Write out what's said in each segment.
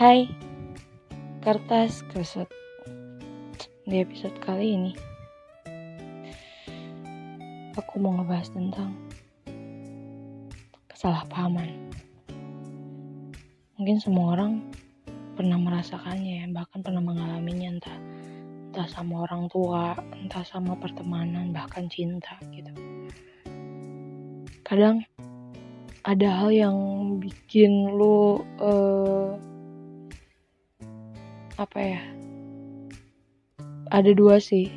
Hai, kertas kesut. Di episode kali ini, aku mau ngebahas tentang kesalahpahaman. Mungkin semua orang pernah merasakannya ya, bahkan pernah mengalaminya entah entah sama orang tua, entah sama pertemanan, bahkan cinta gitu. Kadang ada hal yang bikin lu uh, apa ya? Ada dua sih.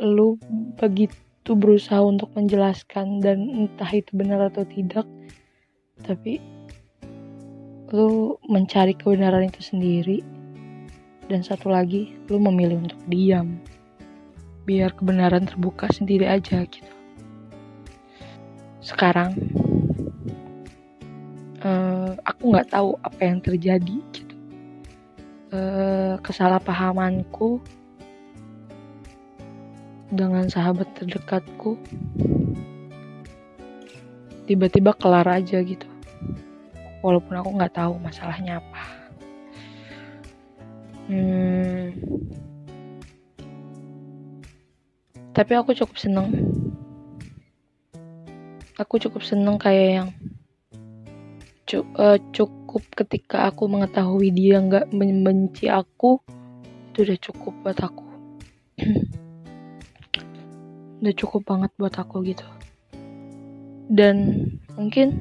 Lu begitu berusaha untuk menjelaskan dan entah itu benar atau tidak tapi lu mencari kebenaran itu sendiri. Dan satu lagi lu memilih untuk diam. Biar kebenaran terbuka sendiri aja gitu. Sekarang uh, aku nggak tahu apa yang terjadi gitu uh, kesalahpahamanku dengan sahabat terdekatku tiba-tiba kelar aja gitu. Walaupun aku nggak tahu masalahnya apa. Hmm, tapi aku cukup seneng. Aku cukup seneng kayak yang uh, cukup ketika aku mengetahui dia nggak membenci aku itu udah cukup buat aku. Udah cukup banget buat aku gitu. Dan mungkin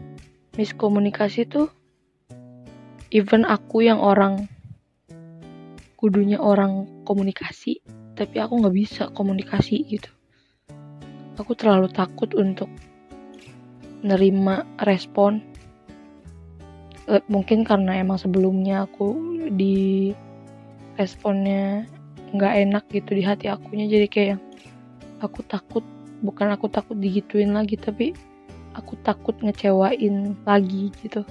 miskomunikasi tuh even aku yang orang kudunya orang komunikasi tapi aku nggak bisa komunikasi gitu. Aku terlalu takut untuk nerima respon Eh, mungkin karena emang sebelumnya aku di responnya nggak enak gitu di hati akunya jadi kayak aku takut bukan aku takut digituin lagi tapi aku takut ngecewain lagi gitu.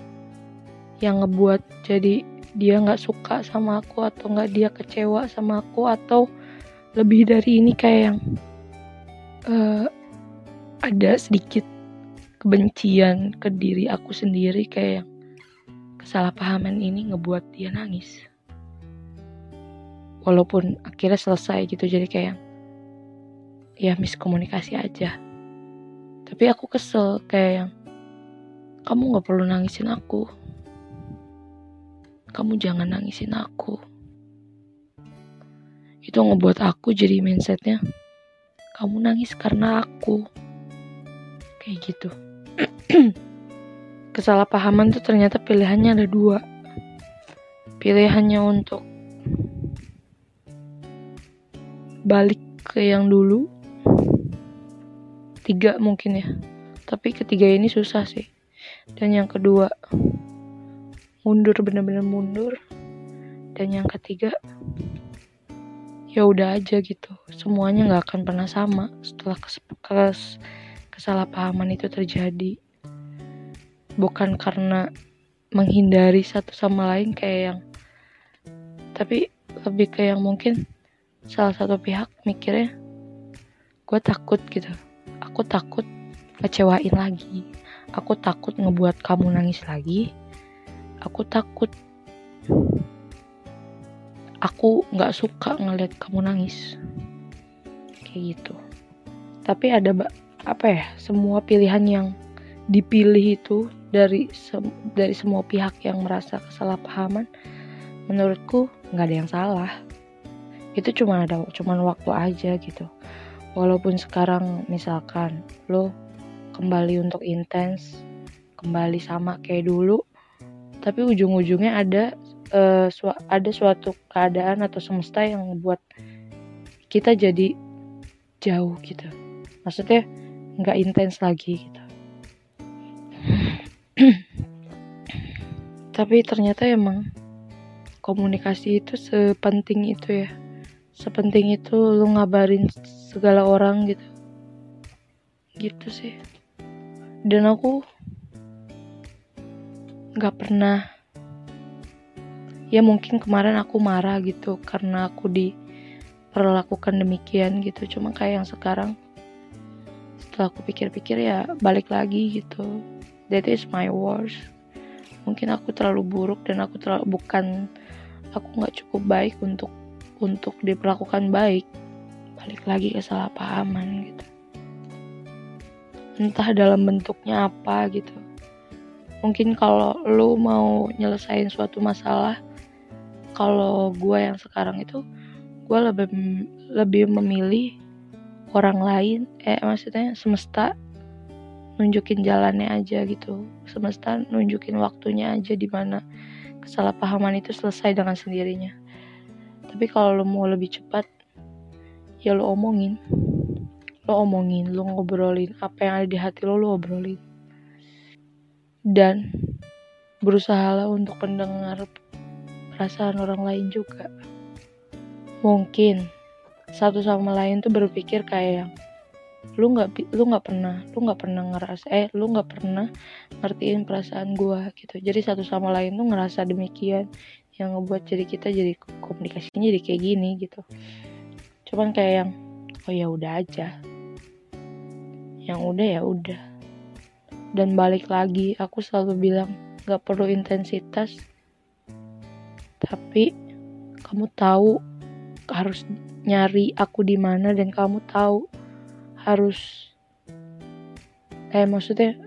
Yang ngebuat jadi dia nggak suka sama aku atau nggak dia kecewa sama aku atau lebih dari ini kayak yang uh, ada sedikit kebencian ke diri aku sendiri kayak yang kesalahpahaman ini ngebuat dia nangis. Walaupun akhirnya selesai gitu jadi kayak ya miskomunikasi aja. Tapi aku kesel kayak yang kamu gak perlu nangisin aku. Kamu jangan nangisin aku. Itu ngebuat aku jadi mindsetnya kamu nangis karena aku. Kayak gitu. kesalahpahaman tuh ternyata pilihannya ada dua. Pilihannya untuk balik ke yang dulu. Tiga mungkin ya. Tapi ketiga ini susah sih. Dan yang kedua mundur bener-bener mundur. Dan yang ketiga ya udah aja gitu. Semuanya nggak akan pernah sama setelah kes kes kesalahpahaman itu terjadi bukan karena menghindari satu sama lain kayak yang tapi lebih kayak yang mungkin salah satu pihak mikirnya gue takut gitu. Aku takut kecewain lagi. Aku takut ngebuat kamu nangis lagi. Aku takut aku nggak suka ngeliat kamu nangis. Kayak gitu. Tapi ada apa ya semua pilihan yang dipilih itu dari se dari semua pihak yang merasa kesalahpahaman menurutku nggak ada yang salah. Itu cuma ada cuma waktu aja gitu. Walaupun sekarang misalkan lo kembali untuk intens kembali sama kayak dulu tapi ujung-ujungnya ada uh, su ada suatu keadaan atau semesta yang membuat kita jadi jauh gitu. Maksudnya nggak intens lagi gitu tapi ternyata emang komunikasi itu sepenting itu ya. Sepenting itu lu ngabarin segala orang gitu. Gitu sih. Dan aku nggak pernah ya mungkin kemarin aku marah gitu karena aku diperlakukan demikian gitu. Cuma kayak yang sekarang setelah aku pikir-pikir ya balik lagi gitu that is my worst. Mungkin aku terlalu buruk dan aku terlalu bukan aku nggak cukup baik untuk untuk diperlakukan baik. Balik lagi kesalahpahaman gitu. Entah dalam bentuknya apa gitu. Mungkin kalau lu mau nyelesain suatu masalah kalau gue yang sekarang itu gue lebih lebih memilih orang lain eh maksudnya semesta nunjukin jalannya aja gitu. Semesta nunjukin waktunya aja di mana kesalahpahaman itu selesai dengan sendirinya. Tapi kalau lo mau lebih cepat ya lo omongin. Lo omongin lo ngobrolin. Apa yang ada di hati lo lo obrolin. Dan berusaha lah untuk mendengar perasaan orang lain juga. Mungkin satu sama lain tuh berpikir kayak lu nggak lu nggak pernah lu nggak pernah ngerasa eh lu nggak pernah ngertiin perasaan gua gitu. Jadi satu sama lain tuh ngerasa demikian yang ngebuat jadi kita jadi komunikasinya jadi kayak gini gitu. Cuman kayak yang oh ya udah aja. Yang udah ya udah. Dan balik lagi aku selalu bilang nggak perlu intensitas tapi kamu tahu harus nyari aku di mana dan kamu tahu harus eh maksudnya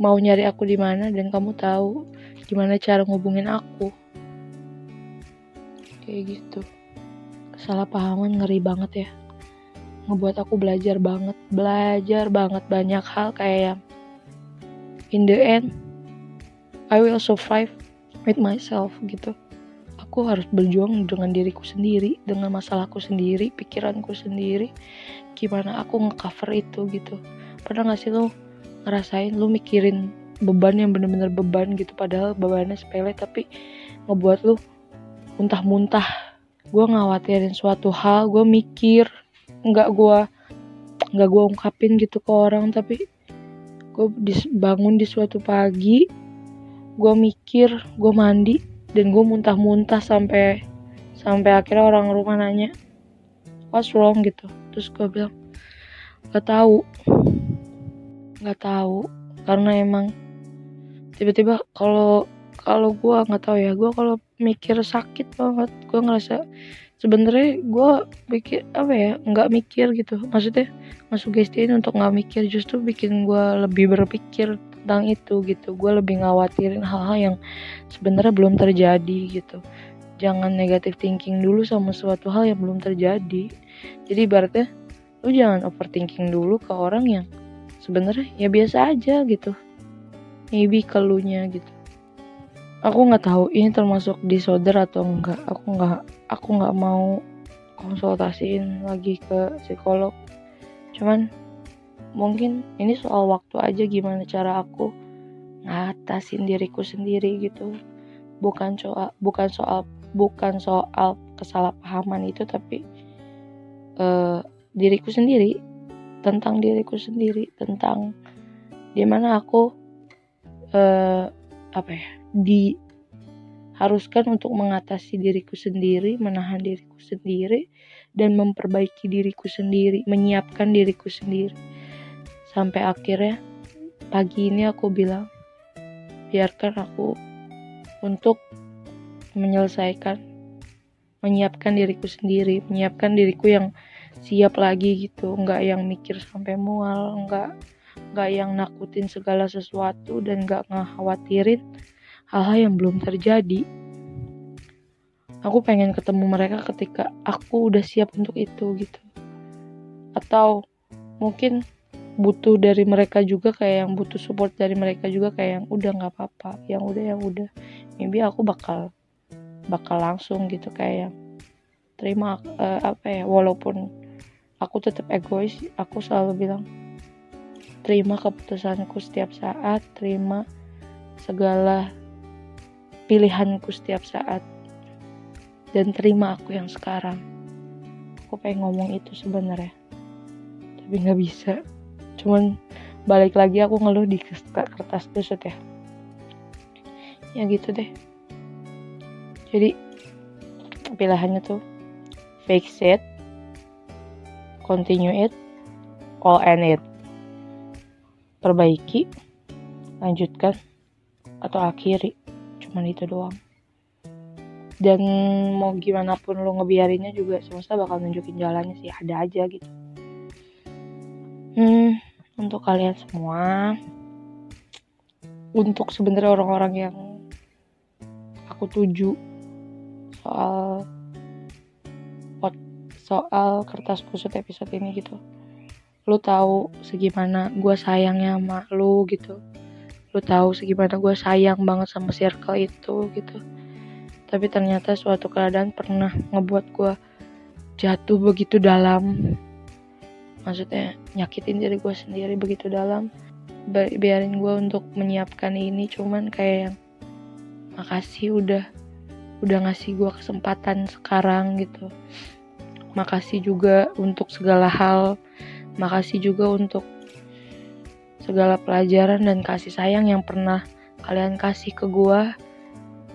mau nyari aku di mana dan kamu tahu gimana cara ngubungin aku. Kayak gitu. Kesalahpahaman ngeri banget ya. Ngebuat aku belajar banget belajar banget banyak hal kayak in the end I will survive with myself gitu aku harus berjuang dengan diriku sendiri dengan masalahku sendiri pikiranku sendiri. Gimana aku ngecover itu gitu. Pernah gak sih lo ngerasain lo mikirin beban yang bener-bener beban gitu padahal bebannya sepele tapi ngebuat lo muntah-muntah? Gue ngawatirin suatu hal gue mikir nggak gue nggak gue ungkapin gitu ke orang tapi gue bangun di suatu pagi gue mikir gue mandi dan gue muntah-muntah sampai sampai akhirnya orang rumah nanya what's wrong? gitu. Terus gue bilang nggak tahu. Nggak tahu karena emang tiba-tiba kalau kalau gue nggak tahu ya gue kalau mikir sakit banget gue ngerasa sebenarnya gue pikir apa ya nggak mikir gitu. Maksudnya masuk gestiin untuk nggak mikir justru bikin gue lebih berpikir tentang itu gitu. Gue lebih ngawatirin hal-hal yang sebenarnya belum terjadi gitu. Jangan negatif thinking dulu sama suatu hal yang belum terjadi. Jadi ibaratnya lu jangan overthinking dulu ke orang yang sebenarnya ya biasa aja gitu. Maybe keluhnya gitu. Aku nggak tahu ini termasuk disorder atau enggak aku nggak aku nggak mau konsultasiin lagi ke psikolog. Cuman mungkin ini soal waktu aja gimana cara aku ngatasin diriku sendiri gitu. Bukan soal bukan soal bukan soal kesalahpahaman itu tapi uh, diriku sendiri tentang diriku sendiri tentang di mana aku uh, apa ya diharuskan untuk mengatasi diriku sendiri menahan diriku sendiri dan memperbaiki diriku sendiri menyiapkan diriku sendiri Sampai akhirnya pagi ini aku bilang, biarkan aku untuk menyelesaikan, menyiapkan diriku sendiri, menyiapkan diriku yang siap lagi gitu, nggak yang mikir sampai mual, nggak nggak yang nakutin segala sesuatu dan nggak ngekhawatirin hal-hal yang belum terjadi. Aku pengen ketemu mereka ketika aku udah siap untuk itu gitu. Atau mungkin butuh dari mereka juga kayak yang butuh support dari mereka juga kayak yang udah nggak apa-apa yang udah yang udah. Maybe aku bakal bakal langsung gitu kayak yang terima uh, apa ya walaupun aku tetap egois aku selalu bilang terima keputusanku setiap saat terima segala pilihanku setiap saat dan terima aku yang sekarang. Aku pengen ngomong itu sebenarnya tapi nggak bisa cuman balik lagi aku ngeluh di kertas tusut ya. Ya gitu deh. Jadi pilihannya tuh fix it continue it all end it. Perbaiki lanjutkan atau akhiri. Cuman itu doang. Dan mau gimana pun lo ngebiarinnya juga semesta bakal nunjukin jalannya sih. Ada aja gitu. Hmm untuk kalian semua. Untuk sebenarnya orang-orang yang aku tuju soal soal kertas kusut episode ini gitu. Lu tahu segimana gue sayangnya sama lu gitu. Lu tahu segimana gue sayang banget sama circle itu gitu. Tapi ternyata suatu keadaan pernah ngebuat gue jatuh begitu dalam maksudnya nyakitin diri gue sendiri begitu dalam. Biarin gue untuk menyiapkan ini cuman kayak yang makasih udah udah ngasih gue kesempatan sekarang gitu. Makasih juga untuk segala hal. Makasih juga untuk segala pelajaran dan kasih sayang yang pernah kalian kasih ke gue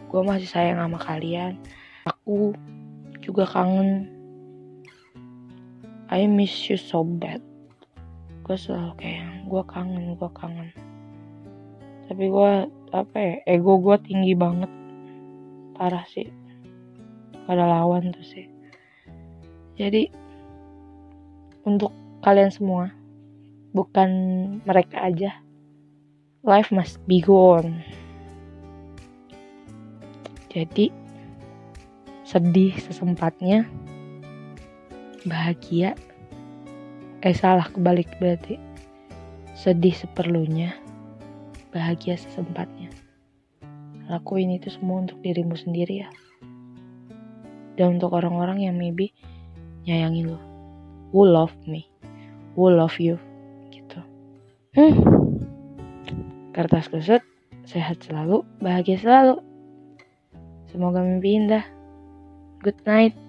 gue masih sayang sama kalian. Aku juga kangen I miss you so bad. Gue selalu kayak gue kangen gue kangen. Tapi gue apa ya ego gue tinggi banget. Parah sih. Gak lawan tuh sih. Jadi untuk kalian semua bukan mereka aja life must be gone jadi sedih sesempatnya, bahagia. Eh salah kebalik berarti. Sedih seperlunya, bahagia sesempatnya. Lakuin itu semua untuk dirimu sendiri ya. Dan untuk orang-orang yang maybe nyayangin lo. Who love me? Who love you? Gitu. Hmm. Kertas kusut, sehat selalu, bahagia selalu. Semoga mimpi indah. Good night.